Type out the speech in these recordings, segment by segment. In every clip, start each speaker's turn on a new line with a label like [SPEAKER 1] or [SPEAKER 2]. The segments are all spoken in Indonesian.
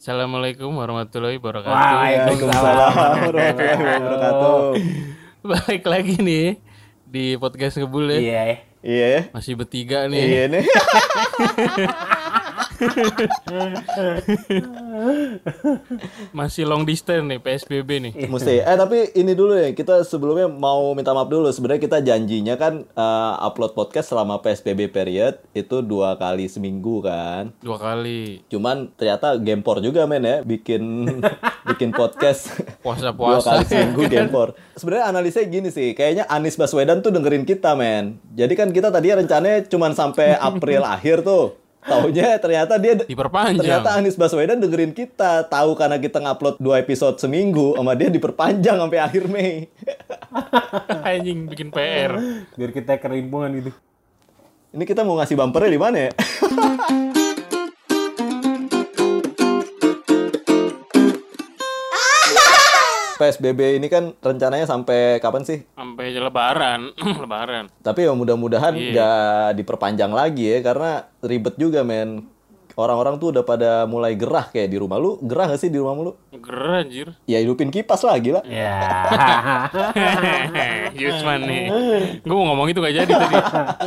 [SPEAKER 1] Assalamualaikum warahmatullahi wabarakatuh.
[SPEAKER 2] Waalaikumsalam warahmatullahi wabarakatuh.
[SPEAKER 1] Balik lagi nih di podcast ngebul ya.
[SPEAKER 2] Iya.
[SPEAKER 3] Iya.
[SPEAKER 1] Masih bertiga nih.
[SPEAKER 3] Iya nih.
[SPEAKER 1] Masih long distance nih PSBB nih.
[SPEAKER 3] Mesti. Eh tapi ini dulu ya, kita sebelumnya mau minta maaf dulu. Sebenarnya kita janjinya kan eh, upload podcast selama PSBB period itu dua kali seminggu kan.
[SPEAKER 1] Dua kali.
[SPEAKER 3] Cuman ternyata gempor juga men ya bikin bikin podcast dua
[SPEAKER 1] Puasa-puasa.
[SPEAKER 3] kali seminggu gempor. Sebenarnya analisanya gini sih, kayaknya Anies Baswedan tuh dengerin kita men. Jadi kan kita tadi rencananya cuman sampai April akhir tuh. Taunya ternyata dia
[SPEAKER 1] Diperpanjang.
[SPEAKER 3] Ternyata Anies Baswedan dengerin kita, tahu karena kita ngupload dua episode seminggu, sama dia diperpanjang sampai akhir Mei.
[SPEAKER 1] Anjing bikin PR.
[SPEAKER 2] Biar kita kerimpungan gitu.
[SPEAKER 3] Ini kita mau ngasih bumpernya di mana ya? PSBB ini kan rencananya sampai kapan sih?
[SPEAKER 1] Sampai lebaran. lebaran.
[SPEAKER 3] Tapi ya mudah-mudahan
[SPEAKER 1] Iya.
[SPEAKER 3] nggak diperpanjang lagi ya, karena ribet juga men. Orang-orang tuh udah pada mulai gerah kayak di rumah lu. Gerah gak sih di rumah lu?
[SPEAKER 1] Gerah anjir.
[SPEAKER 3] Ya hidupin kipas lah gila.
[SPEAKER 2] Ya.
[SPEAKER 1] Yusman nih. Gue mau ngomong itu gak jadi tadi.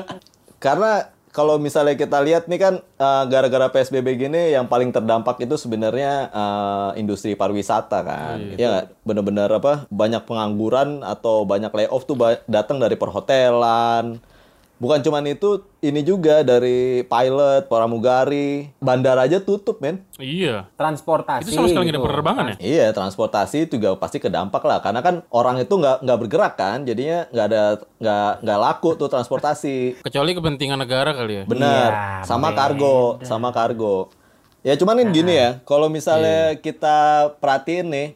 [SPEAKER 3] Karena kalau misalnya kita lihat nih kan eh, gara-gara PSBB gini yang paling terdampak itu sebenarnya eh, industri pariwisata kan. Ya nggak? bener-bener apa banyak pengangguran atau banyak layoff tuh datang dari perhotelan. Bukan cuman itu, ini juga dari pilot, pramugari, bandara aja tutup men.
[SPEAKER 1] iya.
[SPEAKER 2] Transportasi.
[SPEAKER 1] Itu sama sekali nggak ada
[SPEAKER 2] gitu.
[SPEAKER 1] penerbangan ya?
[SPEAKER 3] Iya, transportasi juga pasti kedampak lah. Karena kan orang itu nggak nggak bergerak kan, jadinya nggak ada nggak nggak laku tuh transportasi.
[SPEAKER 1] Kecuali kepentingan negara kali ya.
[SPEAKER 3] Benar,
[SPEAKER 2] Iya,
[SPEAKER 3] sama
[SPEAKER 2] beda.
[SPEAKER 3] kargo, sama kargo. Ya cuman kan gini ya, kalau misalnya kita perhatiin nih,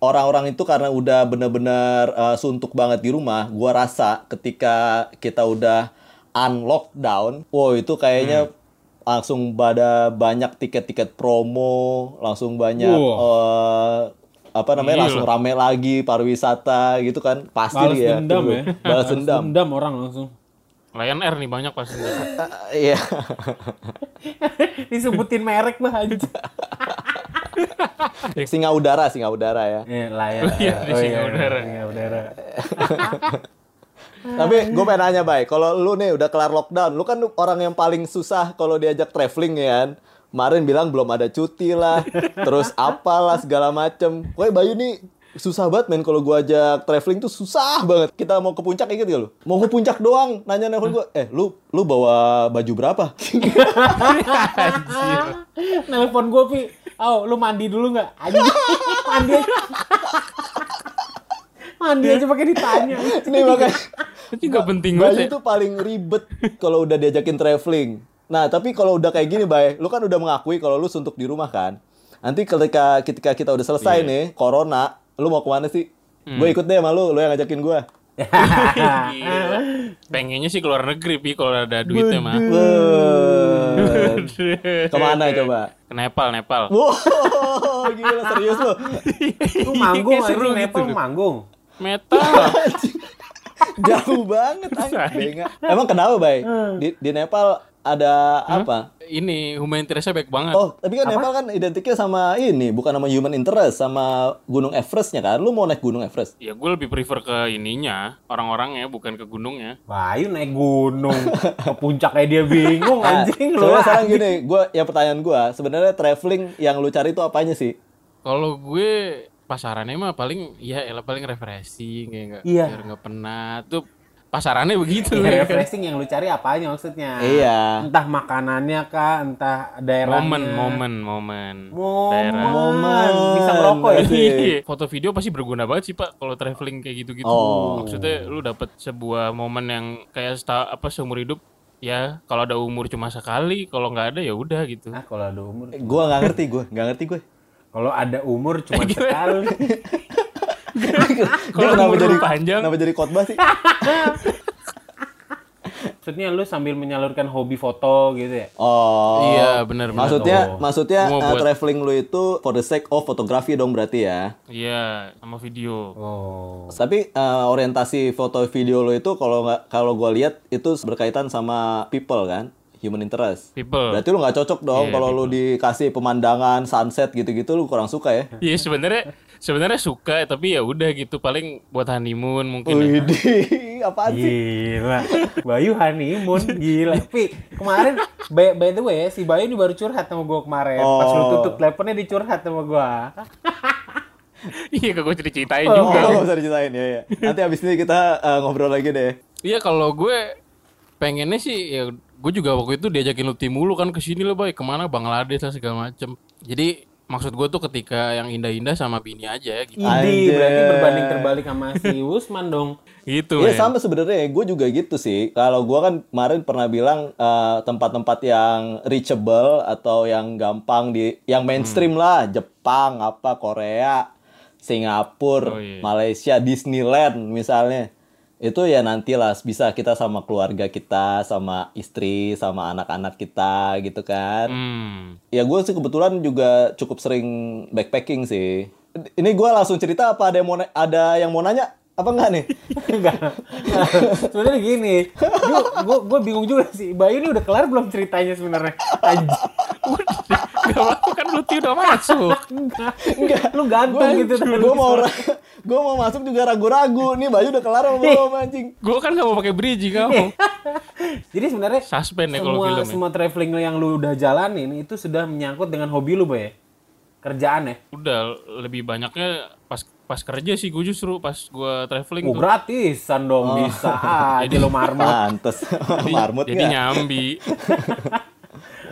[SPEAKER 3] orang-orang itu karena udah bener-bener uh, suntuk banget di rumah, gua rasa ketika kita udah unlockdown, wow itu kayaknya langsung pada banyak tiket-tiket promo, langsung banyak
[SPEAKER 1] Wah.
[SPEAKER 3] uh, apa namanya
[SPEAKER 1] Gila.
[SPEAKER 3] langsung rame lagi pariwisata gitu kan pasti
[SPEAKER 2] Balas
[SPEAKER 3] ya
[SPEAKER 2] dendam ya.
[SPEAKER 3] balas dendam
[SPEAKER 2] dendam orang langsung.
[SPEAKER 1] Lion Air nih banyak pasti.
[SPEAKER 3] Iya
[SPEAKER 2] Disebutin merek lah aja.
[SPEAKER 3] Singa udara singa udara ya
[SPEAKER 2] Eh, layar.
[SPEAKER 1] Iya, di singa udara.
[SPEAKER 2] Singa udara.
[SPEAKER 3] Tapi gue pengen nanya, Bay. Kalau lu nih udah kelar lockdown, lu kan orang yang paling susah kalau diajak traveling ya kan. Kemarin bilang belum ada cuti lah, terus apalah segala macem. Woi Bayu nih susah banget men kalau gua ajak traveling tuh susah banget. Kita mau ke puncak inget gak lu? Mau ke puncak doang, nanya nelfon gua, eh lu lu bawa baju berapa?
[SPEAKER 2] Nelpon gue, Pi. Oh, lu mandi dulu nggak? Anjing. mandi aja. mandi aja pakai ditanya.
[SPEAKER 3] Nih makanya
[SPEAKER 1] Itu nggak penting
[SPEAKER 3] Bayu
[SPEAKER 1] banget ya.
[SPEAKER 3] tuh paling ribet kalau udah diajakin traveling. Nah, tapi kalau udah kayak gini, Bay, lu kan udah mengakui kalau lu suntuk di rumah kan. Nanti ketika ketika kita udah selesai nih, corona, lu mau ke mana sih? Gue ikut deh sama lu, lu yang ngajakin gue.
[SPEAKER 1] Pengennya sih keluar negeri, Pi, kalau ada duitnya mah.
[SPEAKER 3] Ke mana coba?
[SPEAKER 1] Ke Nepal, Nepal.
[SPEAKER 3] Wow, gila serius lu.
[SPEAKER 2] Lu manggung
[SPEAKER 1] seru gitu
[SPEAKER 2] Nepal
[SPEAKER 1] loh.
[SPEAKER 2] manggung.
[SPEAKER 1] Metal.
[SPEAKER 3] Jauh banget anjing. Emang kenapa, Bay? Di, di Nepal ada apa?
[SPEAKER 1] Ini humanitariannya baik banget.
[SPEAKER 3] Oh, tapi kan Nepal kan identiknya sama ini, bukan sama human interest, sama Gunung Everestnya kan? Lu mau naik Gunung Everest?
[SPEAKER 1] Ya gue lebih prefer ke ininya, orang-orangnya bukan ke gunungnya.
[SPEAKER 2] Bayu naik gunung ke puncak kayak dia bingung
[SPEAKER 3] Nah,
[SPEAKER 2] anjing lu.
[SPEAKER 3] Soalnya sekarang gini, gua yang pertanyaan gua, sebenarnya traveling yang lu cari itu apanya sih?
[SPEAKER 1] Kalau gue pasarannya mah paling ya elah paling refreshing kayak enggak
[SPEAKER 2] Iya.
[SPEAKER 1] biar nggak penat. Tuh pasarannya begitu.
[SPEAKER 2] Ya, refreshing yang lu cari apanya maksudnya?
[SPEAKER 3] Iya.
[SPEAKER 2] Entah makanannya kah, entah daerahnya.
[SPEAKER 1] momen, momen, momen.
[SPEAKER 2] Momen.
[SPEAKER 3] Momen.
[SPEAKER 2] Bisa ngerokok ya?
[SPEAKER 3] Asik.
[SPEAKER 1] Iya. Foto video pasti berguna banget sih pak kalau traveling kayak gitu-gitu.
[SPEAKER 3] Oh.
[SPEAKER 1] Maksudnya lu dapet sebuah momen yang kayak seta- apa seumur hidup. Ya kalau ada umur cuma sekali, kalau nggak ada ya udah gitu.
[SPEAKER 2] Ah, kalau ada umur.
[SPEAKER 3] Gua nggak ngerti, gua nggak ngerti gue.
[SPEAKER 2] Kalau ada umur cuma sekali.
[SPEAKER 3] Dia
[SPEAKER 1] Kalau
[SPEAKER 3] kenapa jadi
[SPEAKER 1] lu panjang.
[SPEAKER 3] Kenapa jadi khotbah sih?
[SPEAKER 2] Maksudnya lu sambil menyalurkan hobi foto gitu ya?
[SPEAKER 3] Oh.
[SPEAKER 1] Iya benar benar.
[SPEAKER 3] Maksudnya,
[SPEAKER 2] Oh.
[SPEAKER 3] maksudnya uh,
[SPEAKER 1] buat-
[SPEAKER 3] traveling lu itu for the sake of fotografi dong berarti ya.
[SPEAKER 1] Iya sama video.
[SPEAKER 2] Oh.
[SPEAKER 3] Tapi uh, orientasi foto video lo itu kalau nggak kalau gua lihat itu berkaitan sama people kan, human interest.
[SPEAKER 1] People.
[SPEAKER 3] Berarti lu nggak cocok dong
[SPEAKER 1] Iya,
[SPEAKER 3] kalau lu dikasih pemandangan sunset gitu-gitu lu kurang suka ya.
[SPEAKER 1] Iya sebenarnya sebenarnya suka tapi ya udah gitu paling buat honeymoon mungkin. ya.
[SPEAKER 3] Widih, apaan sih?
[SPEAKER 2] Gila. Bayu honeymoon gila. Pi, kemarin by, by the way si Bayu ini baru curhat sama gua kemarin. Pas lu
[SPEAKER 3] Oh.
[SPEAKER 2] tutup teleponnya dicurhat sama gua.
[SPEAKER 1] Iya kok gue ceritain
[SPEAKER 2] Oh.
[SPEAKER 1] juga.
[SPEAKER 3] Oh, usah diceritain ya, ya. Nanti abis ini kita uh, ngobrol lagi deh.
[SPEAKER 1] Iya kalau gue pengennya sih ya gue juga waktu itu diajakin Lutfi mulu kan ke sini lo boy ke mana Bangladesh lah segala macem. Jadi maksud gue tuh ketika yang indah-indah sama bini aja gitu.
[SPEAKER 2] Idi,
[SPEAKER 3] Anjay.
[SPEAKER 2] berarti berbanding terbalik sama si Usman dong.
[SPEAKER 1] Gitu
[SPEAKER 3] Iya
[SPEAKER 1] men.
[SPEAKER 3] sama sebenarnya, gue juga gitu sih. Kalau gue kan kemarin pernah bilang eh, tempat-tempat yang reachable atau yang gampang di, yang mainstream
[SPEAKER 1] Hmm.
[SPEAKER 3] lah, Jepang, apa Korea, Singapura,
[SPEAKER 1] Oh, iya.
[SPEAKER 3] Malaysia, Disneyland misalnya. Itu ya nantilah bisa kita sama keluarga kita, sama istri, sama anak-anak kita gitu kan.
[SPEAKER 1] Hmm.
[SPEAKER 3] Ya gue sih kebetulan juga cukup sering backpacking sih. Ini gue langsung cerita apa ada yang mau ada yang mau nanya apa enggak nih?
[SPEAKER 2] Enggak. sebenarnya gini, gua, gua, gua bingung juga sih. Bayu ini udah kelar belum ceritanya sebenarnya?
[SPEAKER 1] Gak apa kan Lutfi udah masuk.
[SPEAKER 2] Enggak. Enggak. Lu gantung gitu.
[SPEAKER 3] gue mau gue mau masuk juga ragu-ragu nih Bayu udah kelar apa belum anjing
[SPEAKER 1] gue kan gak mau pakai bridging kamu.
[SPEAKER 2] Jadi sebenarnya
[SPEAKER 1] Suspend ya kalau
[SPEAKER 2] semua
[SPEAKER 1] film ya.
[SPEAKER 2] semua traveling yang lu udah jalanin itu sudah menyangkut dengan hobi lu, Boy. Kerjaan ya.
[SPEAKER 1] Udah lebih banyaknya pas pas kerja sih gue justru pas gue traveling
[SPEAKER 2] Oh,
[SPEAKER 1] tuh.
[SPEAKER 2] gratisan dong bisa aja lu marmut.
[SPEAKER 3] pantes marmut
[SPEAKER 1] Jadi
[SPEAKER 3] nggak
[SPEAKER 1] nyambi.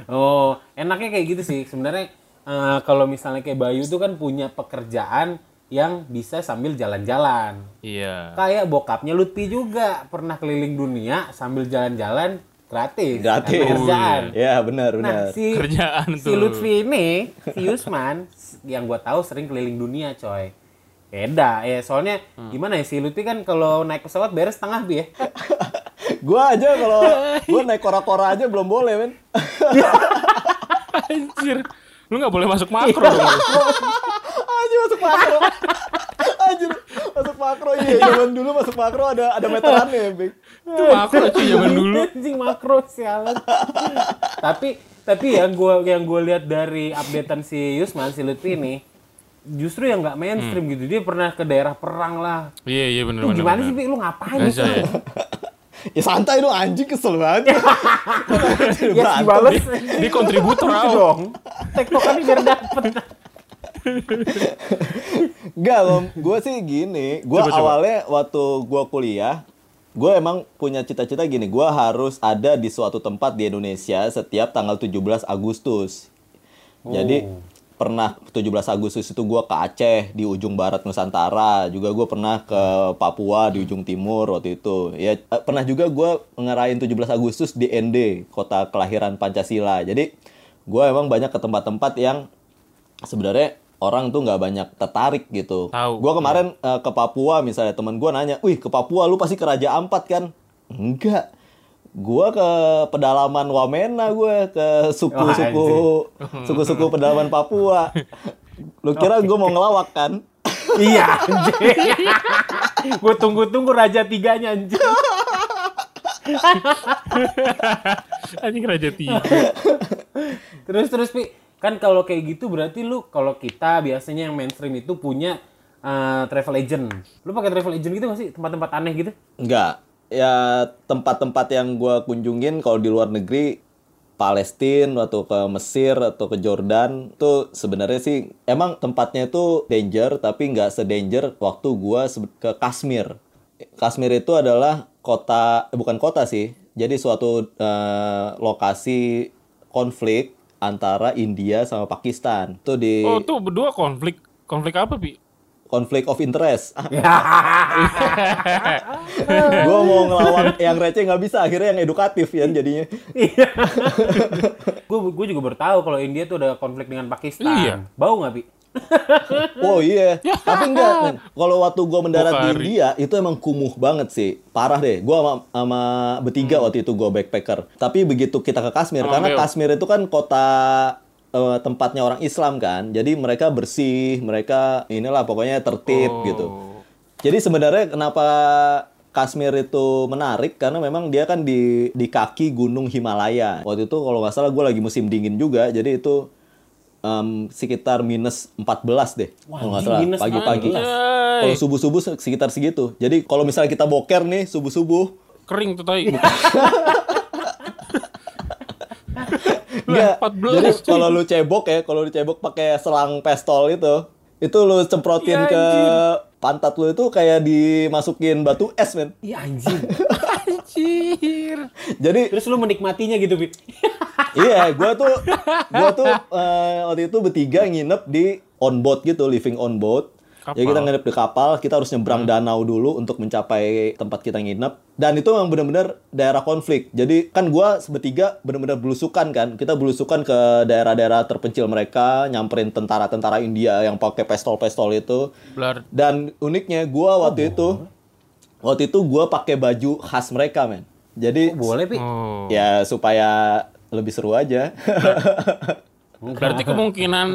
[SPEAKER 2] Oh, enaknya kayak gitu sih. Sebenarnya eh, kalau misalnya kayak Bayu tuh kan punya pekerjaan yang bisa sambil jalan-jalan.
[SPEAKER 1] Iya.
[SPEAKER 2] Kayak bokapnya Lutfi juga pernah keliling dunia sambil jalan-jalan gratis.
[SPEAKER 3] gratis
[SPEAKER 2] kerjaan.
[SPEAKER 3] ya benar
[SPEAKER 2] Nah,
[SPEAKER 3] benar
[SPEAKER 2] si
[SPEAKER 1] Kerjaan
[SPEAKER 2] si
[SPEAKER 1] tuh.
[SPEAKER 2] Lutfi ini, si Yusman yang gua tahu sering keliling dunia, coy. Beda ya, soalnya
[SPEAKER 1] Hmm.
[SPEAKER 2] gimana ya si Lutfi kan kalau naik pesawat beres setengah bi ya.
[SPEAKER 3] gue aja kalau gue naik kora-kora aja belum boleh men
[SPEAKER 1] Anjir. Lu gak boleh masuk makro dong.
[SPEAKER 3] aja masuk makro Anjir, masuk makro iya zaman dulu masuk makro ada ada meterannya ya Bing.
[SPEAKER 1] Itu makro cuy zaman dulu.
[SPEAKER 2] Anjing makro sialan. tapi tapi yang gua yang gua lihat dari updatean si Yusman si Lutfi ini justru yang nggak mainstream
[SPEAKER 1] Hmm.
[SPEAKER 2] gitu. Dia pernah ke daerah perang lah.
[SPEAKER 1] Iya iya bener
[SPEAKER 2] Lu
[SPEAKER 1] bener.
[SPEAKER 2] gimana
[SPEAKER 1] bener.
[SPEAKER 2] sih, Pi? Lu ngapain
[SPEAKER 1] Gak
[SPEAKER 2] gitu?
[SPEAKER 1] saya.
[SPEAKER 3] Ya santai dong anjing kesel banget
[SPEAKER 2] Ya
[SPEAKER 3] Berantem.
[SPEAKER 2] dibales.
[SPEAKER 1] Dia kontributor
[SPEAKER 2] Gitu dong. Tektokannya biar dapet.
[SPEAKER 3] Enggak, Om. Gue sih gini. Gue
[SPEAKER 1] coba.
[SPEAKER 3] awalnya waktu gue kuliah, gue emang punya cita-cita gini. Gue harus ada di suatu tempat di Indonesia setiap tanggal 17 Agustus. Jadi
[SPEAKER 2] Oh.
[SPEAKER 3] Pernah 17 Agustus itu gue ke Aceh di ujung barat Nusantara. Juga gue pernah ke Papua di ujung timur waktu itu. Ya eh, pernah juga gue ngerayain 17 Agustus di ND, kota kelahiran Pancasila. Jadi gue emang banyak ke tempat-tempat yang sebenarnya orang tuh nggak banyak tertarik gitu. Gue kemarin eh, ke Papua misalnya temen gue nanya, wih ke Papua lu pasti ke Raja Ampat kan? Enggak. Gue ke pedalaman Wamena gue ke suku-suku suku-suku pedalaman Papua. Lu kira gue mau ngelawak kan?
[SPEAKER 2] iya anjing. Gue tunggu-tunggu raja tiganya anjing.
[SPEAKER 1] Anjing Raja Tiga.
[SPEAKER 2] Terus terus Pi, kan kalau kayak gitu berarti lu kalau kita biasanya yang mainstream itu punya eh, travel agent. Lu pakai travel agent gitu gak sih? Tempat-tempat aneh gitu?
[SPEAKER 3] Enggak. Ya tempat-tempat yang gue kunjungin kalau di luar negeri Palestina atau ke Mesir atau ke Jordan tuh sebenarnya sih emang tempatnya itu danger tapi nggak sedanger waktu sebe- ke Kashmir. Kashmir itu adalah kota eh, bukan kota sih. Jadi suatu eh, lokasi konflik antara India sama Pakistan. Tuh di
[SPEAKER 1] Oh tuh berdua konflik. Konflik apa Pi?
[SPEAKER 3] Konflik of interest. gua mau ngelawan yang receh nggak bisa, akhirnya yang edukatif ya jadinya.
[SPEAKER 2] Gue gue juga baru tahu kalau India tuh ada konflik dengan Pakistan.
[SPEAKER 1] Iya.
[SPEAKER 2] Bau nggak Pi?
[SPEAKER 3] Oh iya, tapi enggak. Kalau waktu gua mendarat di
[SPEAKER 1] Bukhari.
[SPEAKER 3] India itu emang kumuh banget sih, parah deh. Gua sama, sama bertiga waktu itu gua backpacker. Tapi begitu kita ke Kashmir,
[SPEAKER 1] Sama
[SPEAKER 3] karena. Kashmir itu kan kota eh, tempatnya orang Islam kan, jadi mereka bersih, mereka inilah pokoknya tertib
[SPEAKER 1] Oh.
[SPEAKER 3] gitu. Jadi sebenarnya kenapa Kashmir itu menarik karena memang dia kan di di kaki gunung Himalaya. Waktu itu kalau nggak salah gue lagi musim dingin juga, jadi itu em, sekitar minus 14 deh.
[SPEAKER 2] Wah,
[SPEAKER 3] kalau nggak salah pagi-pagi.
[SPEAKER 2] 14.
[SPEAKER 3] Kalau subuh-subuh sekitar segitu. Jadi kalau misalnya kita boker nih subuh-subuh,
[SPEAKER 1] Kering tuh tai.
[SPEAKER 3] Enggak.
[SPEAKER 1] 14,
[SPEAKER 3] Jadi kalau lu cebok ya, kalau lu cebok pakai selang pistol itu, itu lu semprotin
[SPEAKER 1] Ya,
[SPEAKER 3] ke pantat lu itu kayak dimasukin batu es, men.
[SPEAKER 2] Iya anjing.
[SPEAKER 1] Anjir.
[SPEAKER 3] Jadi
[SPEAKER 2] Terus lu menikmatinya gitu, Pi.
[SPEAKER 3] iya, gua tuh gua tuh eh, waktu itu bertiga nginep di on boat gitu, living on boat. Jadi
[SPEAKER 1] Kapal.
[SPEAKER 3] kita nginep di kapal, kita harus nyebrang danau dulu untuk mencapai tempat kita nginep. Dan itu memang benar-benar daerah konflik. Jadi kan gua bertiga benar-benar belusukan kan. Kita belusukan ke daerah-daerah terpencil mereka, nyamperin tentara-tentara India yang pakai pistol-pistol itu.
[SPEAKER 1] Blar.
[SPEAKER 3] Dan uniknya gua waktu itu waktu itu gua pakai baju khas mereka, men. Jadi
[SPEAKER 2] Boleh, Pi.
[SPEAKER 1] Oh.
[SPEAKER 3] ya supaya lebih seru aja.
[SPEAKER 1] Berarti kemungkinan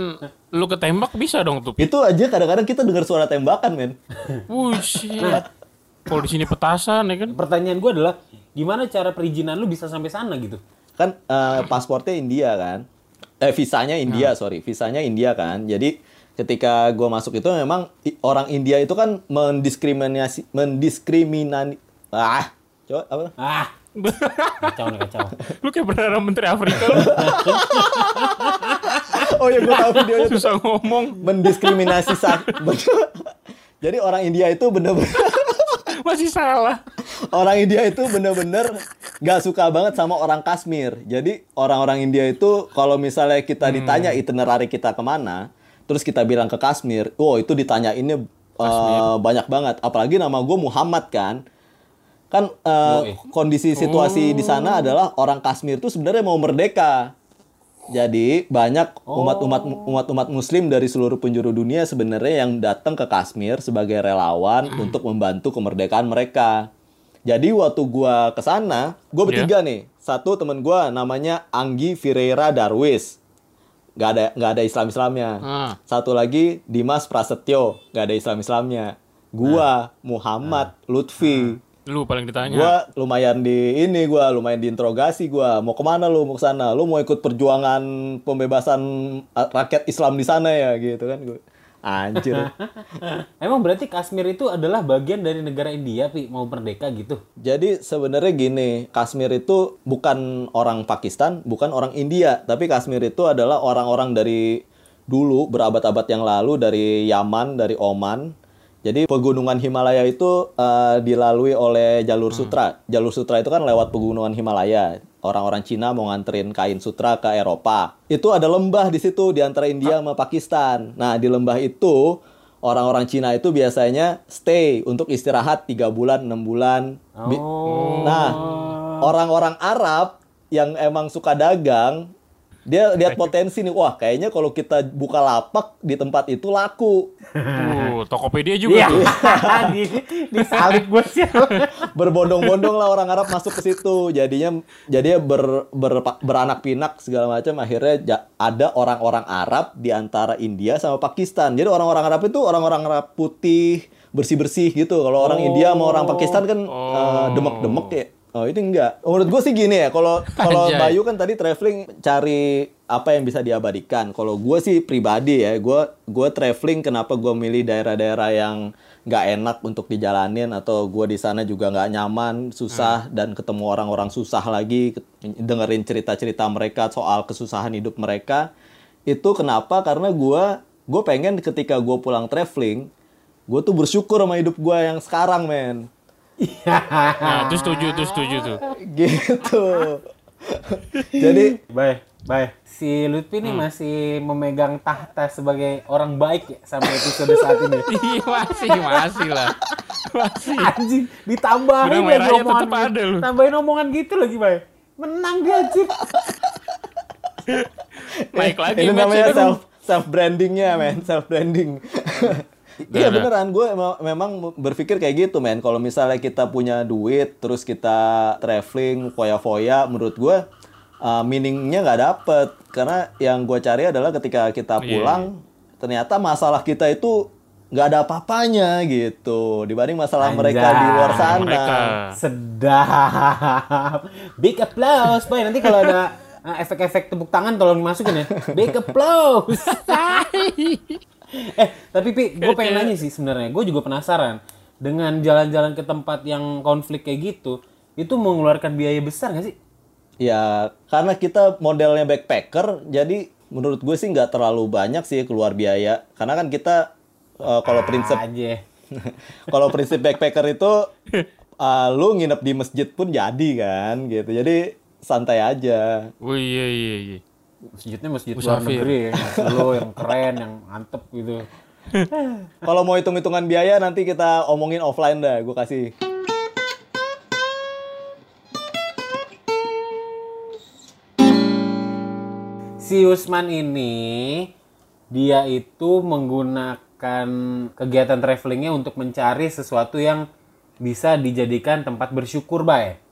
[SPEAKER 1] lu ketembak bisa dong tuh.
[SPEAKER 3] itu aja kadang-kadang kita dengar suara tembakan, men.
[SPEAKER 1] Wushit. Kalau di sini petasan ya kan.
[SPEAKER 2] Pertanyaan gue adalah gimana cara perizinan lu bisa sampai sana gitu?
[SPEAKER 3] Kan eh, pasportnya India kan. Eh visanya India, sorry. Visanya India kan. Jadi ketika gua masuk itu memang orang India itu kan mendiskriminasi mendiskriminani ah, coba apa?
[SPEAKER 2] Ah, kacau nih kacau.
[SPEAKER 1] Lu kayak Perdana Menteri Afrika lu.
[SPEAKER 3] Oh ya gua tahu videonya tuh.
[SPEAKER 1] Susah ngomong.
[SPEAKER 3] mendiskriminasi sa- Jadi orang India itu bener-bener
[SPEAKER 1] Masih salah.
[SPEAKER 3] orang India itu bener-bener nggak suka banget sama orang Kashmir. Jadi orang-orang India itu kalau misalnya kita ditanya itinerary kita ke mana, terus kita bilang ke Kashmir, oh itu ditanyainnya eh, banyak banget. Apalagi nama gue Muhammad kan. Kan eh,
[SPEAKER 2] Yoi.
[SPEAKER 3] kondisi situasi di sana adalah orang Kashmir itu sebenarnya mau merdeka. Jadi banyak umat-umat umat-umat Muslim dari seluruh penjuru dunia sebenarnya yang datang ke Kashmir sebagai relawan untuk membantu kemerdekaan mereka. Jadi waktu gua ke sana, gua bertiga nih. Satu temen gua namanya Anggi Vireira Darwis. Gak ada nggak ada Islam Islamnya.
[SPEAKER 1] Ah.
[SPEAKER 3] Satu lagi Dimas Prasetyo, gak ada Islam Islamnya. Gua Muhammad Lutfi.
[SPEAKER 1] Lu paling ditanya.
[SPEAKER 3] Gua lumayan di ini gua lumayan diinterogasi gua. Mau ke mana lu? Mau ke sana? Lu mau ikut perjuangan pembebasan rakyat Islam di sana ya gitu kan gua. Anjir.
[SPEAKER 2] Emang berarti Kashmir itu adalah bagian dari negara India, Pi, mau merdeka gitu.
[SPEAKER 3] Jadi sebenarnya gini, Kashmir itu bukan orang Pakistan, bukan orang India, tapi Kashmir itu adalah orang-orang dari dulu berabad-abad yang lalu dari Yaman, dari Oman. Jadi pegunungan Himalaya itu eh, dilalui oleh jalur sutra. Jalur sutra itu kan lewat pegunungan Himalaya. Orang-orang Cina mau nganterin kain sutra ke Eropa. Itu ada lembah di situ di antara India sama Pakistan. Nah, di lembah itu orang-orang Cina itu biasanya stay untuk istirahat tiga bulan, enam bulan. Bi-
[SPEAKER 2] Oh.
[SPEAKER 3] Nah, orang-orang Arab yang emang suka dagang, dia lihat potensi nih, wah kayaknya kalau kita buka lapak di tempat itu laku.
[SPEAKER 1] Uh, Tokopedia juga
[SPEAKER 2] Iya.
[SPEAKER 1] tuh.
[SPEAKER 2] di disalib gue sih.
[SPEAKER 3] Berbondong-bondong lah orang Arab masuk ke situ. Jadinya jadinya ber, ber- beranak pinak segala macam. Akhirnya ja- ada orang-orang Arab di antara India sama Pakistan. Jadi orang-orang Arab itu orang-orang Arab putih, bersih-bersih gitu. Kalau orang India sama orang Pakistan kan eh, demek-demek ya. Oh ini enggak. Menurut gue sih gini ya. Kalau kalau. Bayu kan tadi traveling cari apa yang bisa diabadikan. Kalau gue sih pribadi ya, gue gue traveling kenapa gue milih daerah-daerah yang nggak enak untuk dijalanin atau gue di sana juga nggak nyaman, susah dan ketemu orang-orang susah lagi, dengerin cerita-cerita mereka soal kesusahan hidup mereka. Itu kenapa? Karena gue gue pengen ketika gue pulang traveling, gue tuh bersyukur sama hidup gue yang sekarang, men.
[SPEAKER 1] Nah, itu setuju, itu setuju tuh.
[SPEAKER 3] gitu. Jadi
[SPEAKER 2] Baik, baik. Si Lutfi nih masih memegang tahta sebagai orang baik ya sampai episode saat ini.
[SPEAKER 1] Iya, masih, masih lah. Masih.
[SPEAKER 2] Anjing, ditambahin
[SPEAKER 1] Benang
[SPEAKER 2] lagi
[SPEAKER 1] merahnya
[SPEAKER 2] omongan
[SPEAKER 1] ada
[SPEAKER 2] gitu.
[SPEAKER 1] lu.
[SPEAKER 2] Tambahin omongan gitu lagi, Bay. Menang dia anjir.
[SPEAKER 1] Naik lagi
[SPEAKER 3] ini namanya self self brandingnya men self branding Iya
[SPEAKER 1] Bener.
[SPEAKER 3] beneran gue memang berpikir kayak gitu men kalau misalnya kita punya duit terus kita traveling foya-foya menurut gue uh, meaningnya nggak dapet karena yang gue cari adalah ketika kita
[SPEAKER 1] Iya,
[SPEAKER 3] pulang ternyata masalah kita itu nggak ada apa-apanya gitu dibanding masalah mereka
[SPEAKER 2] Anjay.
[SPEAKER 3] di luar sana.
[SPEAKER 1] Mereka.
[SPEAKER 2] Sedap. Big applause, Boy. Nanti kalau ada uh, efek-efek tepuk tangan tolong dimasukin ya. Big applause. eh, tapi Pi, gue pengen nanya sih sebenarnya. Gue juga penasaran dengan jalan-jalan ke tempat yang konflik kayak gitu, itu mengeluarkan biaya besar nggak sih?
[SPEAKER 3] Ya karena kita modelnya backpacker, jadi menurut gue sih nggak terlalu banyak sih keluar biaya. Karena kan kita eh, kalau prinsip
[SPEAKER 2] aja.
[SPEAKER 3] kalau prinsip backpacker itu eh, lu nginep di masjid pun jadi kan gitu. Jadi santai aja.
[SPEAKER 1] Wih iya iya iya.
[SPEAKER 2] Masjidnya masjid luar negeri ya. Lo yang keren, yang mantep gitu.
[SPEAKER 3] Kalau mau hitung-hitungan biaya nanti kita omongin offline dah. Gue kasih.
[SPEAKER 2] Si Usman ini dia itu menggunakan kegiatan travelingnya untuk mencari sesuatu yang bisa dijadikan tempat bersyukur, Bay.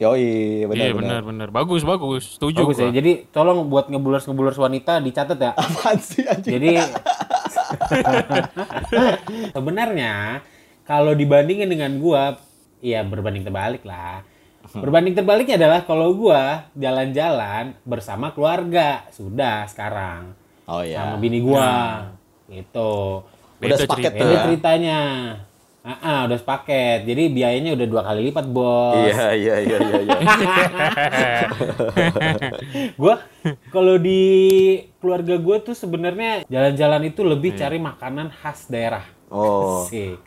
[SPEAKER 3] Yoi,
[SPEAKER 1] Iya
[SPEAKER 3] benar-benar.
[SPEAKER 1] benar benar. Bagus bagus. Setuju
[SPEAKER 2] Bagus ya.
[SPEAKER 1] gua.
[SPEAKER 2] Jadi tolong buat ngebulers-ngebulers wanita dicatat ya.
[SPEAKER 3] Apaan sih anjing?
[SPEAKER 2] Jadi sebenarnya kalau dibandingin dengan gua, ya berbanding terbalik lah. Berbanding terbaliknya adalah kalau gua jalan-jalan bersama keluarga sudah sekarang
[SPEAKER 3] Oh ya.
[SPEAKER 2] sama bini gua gitu.
[SPEAKER 3] Udah
[SPEAKER 1] Beda
[SPEAKER 3] sepaket
[SPEAKER 1] cerita.
[SPEAKER 3] tuh
[SPEAKER 2] Ini
[SPEAKER 3] ya.
[SPEAKER 2] ceritanya. Ah, ah, udah sepaket. Jadi biayanya udah dua kali lipat, Bos.
[SPEAKER 3] Iya, iya, iya, iya, iya.
[SPEAKER 2] Gua kalau di keluarga gua tuh sebenarnya jalan-jalan itu lebih cari makanan khas daerah.
[SPEAKER 3] Oh.
[SPEAKER 2] Asik.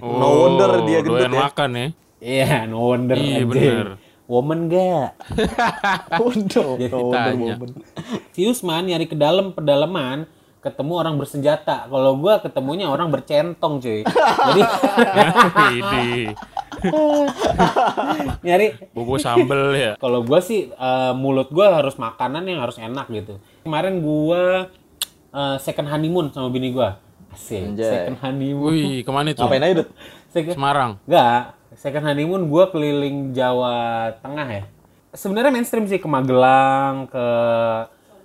[SPEAKER 3] No wonder dia gendut ya.
[SPEAKER 1] makan ya.
[SPEAKER 2] Iya, no wonder
[SPEAKER 1] Iya, bener.
[SPEAKER 2] Woman gak? Jadi
[SPEAKER 3] no wonder
[SPEAKER 1] tanya.
[SPEAKER 3] woman.
[SPEAKER 2] Si Usman nyari ke dalam pedalaman ketemu orang bersenjata. Kalau gua ketemunya orang bercentong, cuy. Jadi
[SPEAKER 1] Ini
[SPEAKER 2] nyari
[SPEAKER 1] bobo sambel ya.
[SPEAKER 2] kalau gua sih eh, mulut gua harus makanan yang harus enak gitu. Kemarin gua eh, second honeymoon sama bini gua. Asik,
[SPEAKER 3] Anjay.
[SPEAKER 2] second honeymoon.
[SPEAKER 1] Wih ke mana itu?
[SPEAKER 3] Ngapain aja, Dut?
[SPEAKER 2] Second,
[SPEAKER 1] Semarang.
[SPEAKER 2] Enggak, second honeymoon gua keliling Jawa Tengah ya. Sebenarnya mainstream sih ke Magelang, ke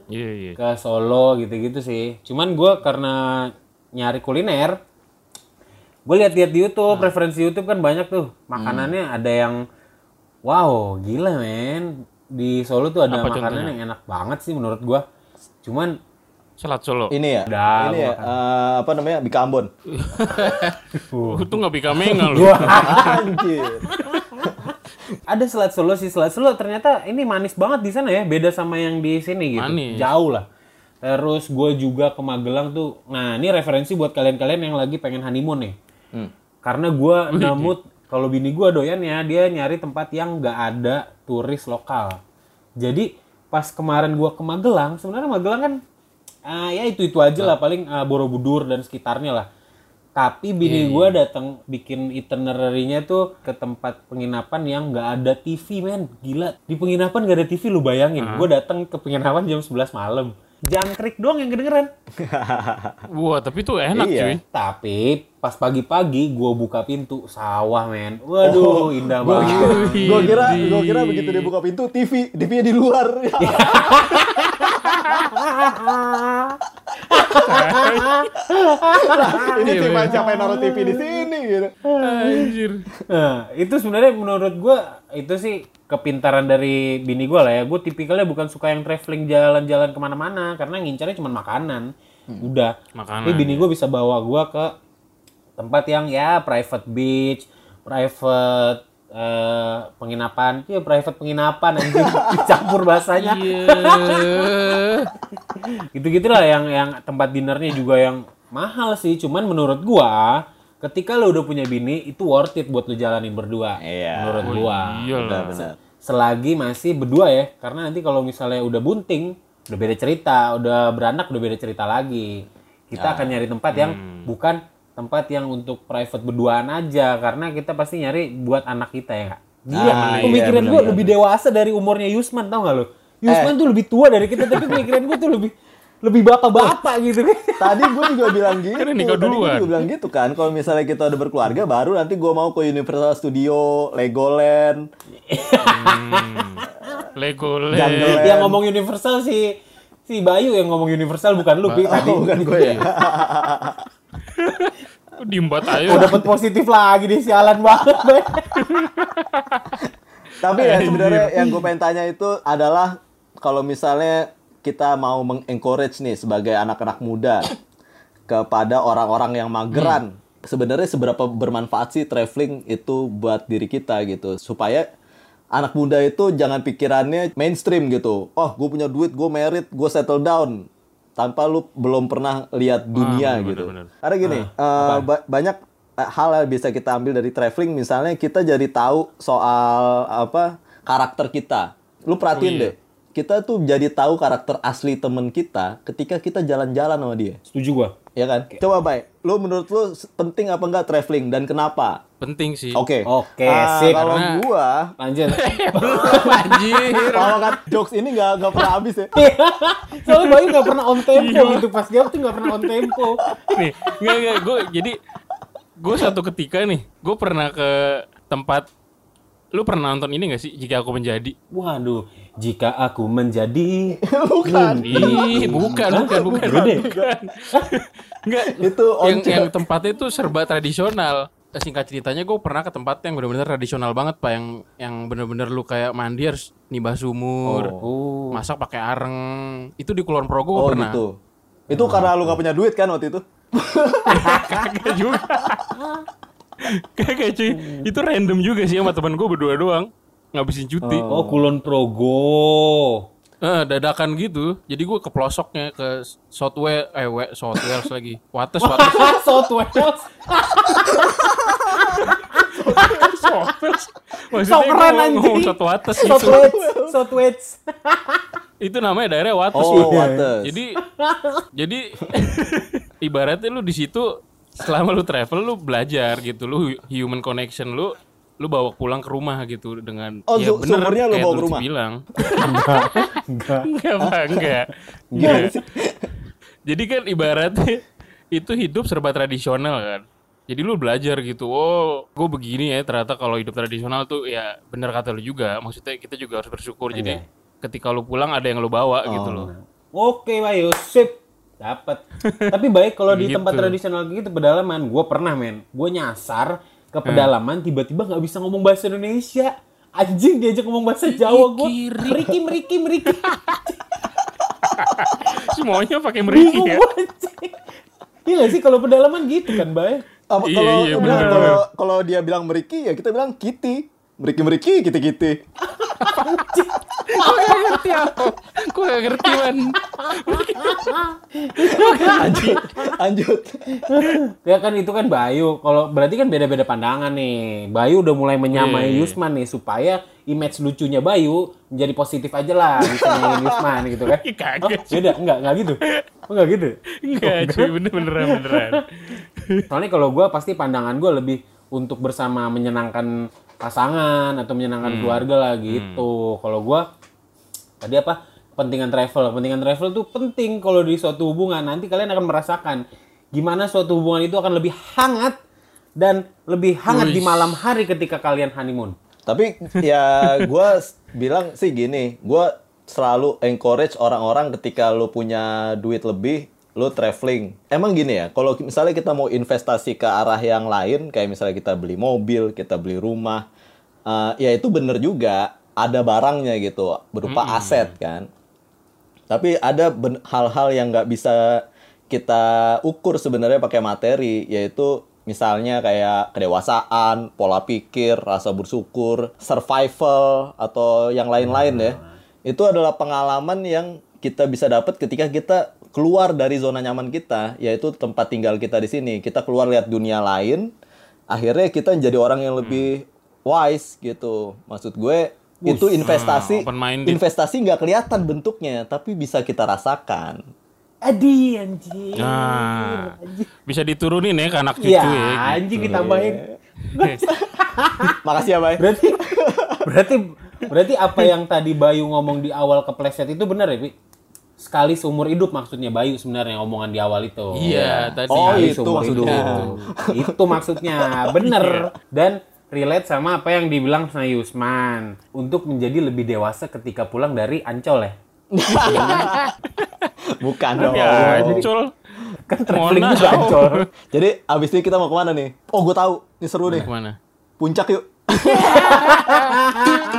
[SPEAKER 1] Iya iya.
[SPEAKER 2] ke Solo gitu-gitu sih. Cuman gua karena nyari kuliner, gue lihat-lihat di YouTube, referensi YouTube kan banyak tuh makanannya ada yang wow gila men di Solo tuh ada
[SPEAKER 1] Apa
[SPEAKER 2] makanan yang enak banget sih menurut gua. Cuman
[SPEAKER 1] Selat Solo.
[SPEAKER 3] Ini ya?
[SPEAKER 2] Udah,
[SPEAKER 3] ini ya, eh, apa namanya? Bikambon.
[SPEAKER 1] Oh, itu nggak bisa mengal lu.
[SPEAKER 3] Anjir.
[SPEAKER 2] Ada selat Solo sih selat Solo ternyata ini manis banget di sana ya beda sama yang di sini gitu.
[SPEAKER 1] Manis.
[SPEAKER 2] jauh lah. Terus gue juga ke Magelang tuh nah ini referensi buat kalian-kalian yang lagi pengen honeymoon nih.
[SPEAKER 3] Hmm.
[SPEAKER 2] karena gue namut kalau bini gue doyan ya dia nyari tempat yang nggak ada turis lokal. Jadi pas kemarin gue ke Magelang sebenarnya Magelang kan ah, ya itu itu aja lah paling ah, Borobudur dan sekitarnya lah tapi bini gue datang bikin itinerary-nya tuh ke tempat penginapan yang nggak ada TV men. Gila. Di penginapan nggak ada TV lu bayangin. Gue datang ke penginapan jam 11 malam. Jangkrik doang yang kedengeran.
[SPEAKER 1] Wah tapi itu enak
[SPEAKER 3] Iya.
[SPEAKER 1] cuy.
[SPEAKER 2] tapi pas pagi-pagi gue buka pintu sawah men. Waduh indah
[SPEAKER 3] Gua
[SPEAKER 2] banget.
[SPEAKER 3] gua kira, gua kira begitu dia buka pintu, TV, TV-nya di luar. Ini
[SPEAKER 1] Iya,
[SPEAKER 3] tim
[SPEAKER 1] bener.
[SPEAKER 3] siapa yang naruh TV di sini gitu.
[SPEAKER 1] Anjir.
[SPEAKER 2] Nah, itu sebenarnya menurut gua itu sih kepintaran dari bini gua lah ya. Gue tipikalnya bukan suka yang traveling jalan-jalan ke mana-mana karena ngincarnya cuma makanan. Udah.
[SPEAKER 1] Makanan,
[SPEAKER 2] Tapi bini gua bisa bawa gua ke tempat yang ya private beach, private eh, penginapan, iya private penginapan anjing dicampur bahasanya.
[SPEAKER 1] Iya.
[SPEAKER 2] gitu-gitu lah yang yang tempat dinernya juga yang mahal sih cuman menurut gua ketika lo udah punya bini itu worth it buat lo jalanin berdua
[SPEAKER 3] Iya.
[SPEAKER 2] menurut gua
[SPEAKER 1] Iya lah.
[SPEAKER 3] Benar-benar.
[SPEAKER 2] selagi masih berdua ya karena nanti kalau misalnya udah bunting udah beda cerita udah beranak udah beda cerita lagi kita akan nyari tempat yang bukan tempat yang untuk private berduaan aja karena kita pasti nyari buat anak kita ya kak Gila,
[SPEAKER 3] Ah,
[SPEAKER 2] pemikiran
[SPEAKER 3] iya,
[SPEAKER 2] gua
[SPEAKER 3] benar-benar.
[SPEAKER 2] lebih dewasa dari umurnya Yusman tau gak lo? Yusman tuh lebih tua dari kita tapi pemikiran gua tuh lebih lebih bapak-bapak gitu kan.
[SPEAKER 3] Tadi gue juga bilang gitu.
[SPEAKER 1] Kan nikah
[SPEAKER 3] Tadi gue juga bilang gitu kan. Kalau misalnya kita udah berkeluarga, baru nanti gue mau ke Universal Studio, Legoland.
[SPEAKER 1] Legoland.
[SPEAKER 3] Jungle.
[SPEAKER 2] Yang ngomong universal si si Bayu yang ngomong universal bukan lu Pi, tadi.
[SPEAKER 3] Oh, bukan gue ya.
[SPEAKER 1] Diembat aja.
[SPEAKER 2] dapet positif lagi deh sialan banget.
[SPEAKER 3] Tapi ya sebenarnya yang gue pengen tanya itu adalah kalau misalnya kita mau mengencourage nih sebagai anak-anak muda kepada orang-orang yang mageran, sebenarnya seberapa bermanfaat sih traveling itu buat diri kita gitu supaya anak muda itu jangan pikirannya mainstream gitu. Oh, gue punya duit, gue merit, gue settle down tanpa lu belum pernah lihat dunia
[SPEAKER 1] bener,
[SPEAKER 3] gitu.
[SPEAKER 1] bener.
[SPEAKER 3] Karena gini, eh, ba- banyak eh, hal yang bisa kita ambil dari traveling misalnya kita jadi tahu soal apa karakter kita. Lu perhatiin
[SPEAKER 1] Oh, iya.
[SPEAKER 3] deh. Kita tuh jadi tahu karakter asli temen kita ketika kita jalan-jalan sama dia.
[SPEAKER 2] Setuju gua.
[SPEAKER 3] Ya kan? Coba baik. Lu menurut lu s- penting apa enggak traveling dan kenapa?
[SPEAKER 1] Penting sih.
[SPEAKER 3] Oke.
[SPEAKER 2] Oke,
[SPEAKER 3] Ah,
[SPEAKER 2] sip.
[SPEAKER 3] Kalau
[SPEAKER 1] Karena-
[SPEAKER 3] gua
[SPEAKER 2] Lanjut.
[SPEAKER 1] Anjir.
[SPEAKER 3] kalau kan jokes ini nggak nggak pernah habis ya.
[SPEAKER 2] Soalnya Bayu gak pernah on tempo gitu. Pas jawab tuh gak pernah on tempo.
[SPEAKER 1] nih nggak nggak gue jadi gue satu ketika nih gue pernah ke tempat lu pernah nonton ini gak sih jika aku menjadi
[SPEAKER 2] Waduh, jika aku menjadi
[SPEAKER 3] Bukan.
[SPEAKER 1] ih bukan bukan bukan
[SPEAKER 2] Beda.
[SPEAKER 1] bukan nggak
[SPEAKER 3] Itu
[SPEAKER 1] yang
[SPEAKER 3] once.
[SPEAKER 1] yang tempatnya itu serba tradisional singkat ceritanya gue pernah ke tempat yang benar-benar tradisional banget pak yang yang benar-benar lu kayak mandi harus nibah sumur
[SPEAKER 2] Oh.
[SPEAKER 1] masak pakai areng itu di Kulon Progo
[SPEAKER 3] Oh
[SPEAKER 1] gua pernah
[SPEAKER 3] gitu. Itu karena lu nggak punya duit kan waktu itu?
[SPEAKER 1] kagak juga kagak cuy itu random juga sih sama teman gue berdua doang ngabisin cuti
[SPEAKER 2] Oh, Kulon Progo.
[SPEAKER 1] Eh, dadakan gitu jadi gue ke pelosoknya ke South Wales eh we, South Wales lagi Wates Wates.
[SPEAKER 2] South Wales
[SPEAKER 1] maksudnya gue ngomong. South Wates
[SPEAKER 2] South
[SPEAKER 1] gitu
[SPEAKER 2] Wales.
[SPEAKER 1] itu namanya daerah Wates
[SPEAKER 3] Oh. Wates.
[SPEAKER 1] jadi jadi ibaratnya lu di situ selama lu travel lu belajar gitu lu human connection lu lu bawa pulang ke rumah gitu dengan
[SPEAKER 3] Oh,
[SPEAKER 1] ya bener
[SPEAKER 3] sumbernya lu bawa ke rumah?
[SPEAKER 1] bilang
[SPEAKER 2] Enggak. Enggak.
[SPEAKER 1] enggak enggak Enggak. jadi kan ibaratnya itu hidup serba tradisional kan jadi lu belajar gitu oh gue begini ya ternyata kalau hidup tradisional tuh ya bener kata lu juga maksudnya kita juga harus bersyukur jadi ketika lu pulang ada yang lu bawa gitu loh
[SPEAKER 2] Oke, Bayu, sip. Dapat. Tapi baik kalau di
[SPEAKER 1] Gitu.
[SPEAKER 2] tempat tradisional gitu pedalaman, gue pernah men, gue nyasar ke pedalaman tiba-tiba nggak bisa ngomong bahasa Indonesia. Anjing diajak ngomong bahasa Jawa gue. Meriki, meriki, meriki.
[SPEAKER 1] semuanya pakai meriki ya.
[SPEAKER 2] Iya gak sih kalau pedalaman gitu kan, Bay?
[SPEAKER 3] Apa
[SPEAKER 1] Iya,
[SPEAKER 3] kalau
[SPEAKER 1] iya,
[SPEAKER 3] bilang
[SPEAKER 1] bener,
[SPEAKER 3] kalau kalau dia bilang meriki ya kita bilang kiti. Meriki meriki kiti kiti.
[SPEAKER 1] ngerti apa gue gak ngerti man
[SPEAKER 3] Lanjut. Lanjut.
[SPEAKER 2] Ya kan itu kan Bayu. Kalau berarti kan beda-beda pandangan nih. Bayu udah mulai menyamai
[SPEAKER 1] iya.
[SPEAKER 2] Yusman nih supaya image lucunya Bayu menjadi positif aja lah nyanyiin Yusman gitu kan.
[SPEAKER 1] Kagak.
[SPEAKER 2] Beda, enggak, enggak gitu. Oh, enggak gitu.
[SPEAKER 1] enggak cuy bener beneran beneran
[SPEAKER 2] Soalnya kalau gua pasti pandangan gua lebih untuk bersama menyenangkan pasangan atau menyenangkan keluarga lah gitu. Kalau gua tadi apa? Pentingan travel. Pentingan travel tuh penting kalau di suatu hubungan. Nanti kalian akan merasakan gimana suatu hubungan itu akan lebih hangat dan lebih hangat di
[SPEAKER 1] Wih.
[SPEAKER 2] malam hari ketika kalian honeymoon.
[SPEAKER 3] Tapi ya gue bilang sih gini, gue selalu encourage orang-orang ketika lu punya duit lebih, lu traveling. Emang gini ya, kalau misalnya kita mau investasi ke arah yang lain, kayak misalnya kita beli mobil, kita beli rumah, eh, ya itu bener juga ada barangnya gitu, berupa aset kan. Tapi ada hal-hal yang nggak bisa kita ukur sebenarnya pakai materi, yaitu misalnya kayak kedewasaan, pola pikir, rasa bersyukur, survival atau yang lain-lain ya. Itu adalah pengalaman yang kita bisa dapat ketika kita keluar dari zona nyaman kita, yaitu tempat tinggal kita di sini. Kita keluar lihat dunia lain, akhirnya kita jadi orang yang lebih wise gitu. Maksud gue itu investasi
[SPEAKER 1] open minded.
[SPEAKER 3] investasi nggak kelihatan bentuknya tapi bisa kita rasakan
[SPEAKER 2] Adi anjing.
[SPEAKER 1] nah bisa diturunin ya ke anak cucu
[SPEAKER 2] Iya,
[SPEAKER 1] ya gitu.
[SPEAKER 2] anjing ditambahin.
[SPEAKER 3] makasih ya bay
[SPEAKER 2] Berarti berarti berarti apa yang tadi Bayu ngomong di awal kepleset itu benar ya, Pi? Sekali seumur hidup maksudnya Bayu sebenarnya omongan di awal itu.
[SPEAKER 1] iya tadi
[SPEAKER 3] Oh, itu maksudnya.
[SPEAKER 2] hidup. itu maksudnya. Bener. Dan relate sama apa yang dibilang sama Yusman untuk menjadi lebih dewasa ketika pulang dari Ancol ya.
[SPEAKER 3] bukan dong
[SPEAKER 1] ya ancol
[SPEAKER 2] kan traveling ancol.
[SPEAKER 3] Jadi abis ini kita mau ke mana nih? Oh gue tahu, ini seru nih.
[SPEAKER 1] Ke mana?
[SPEAKER 3] Puncak yuk.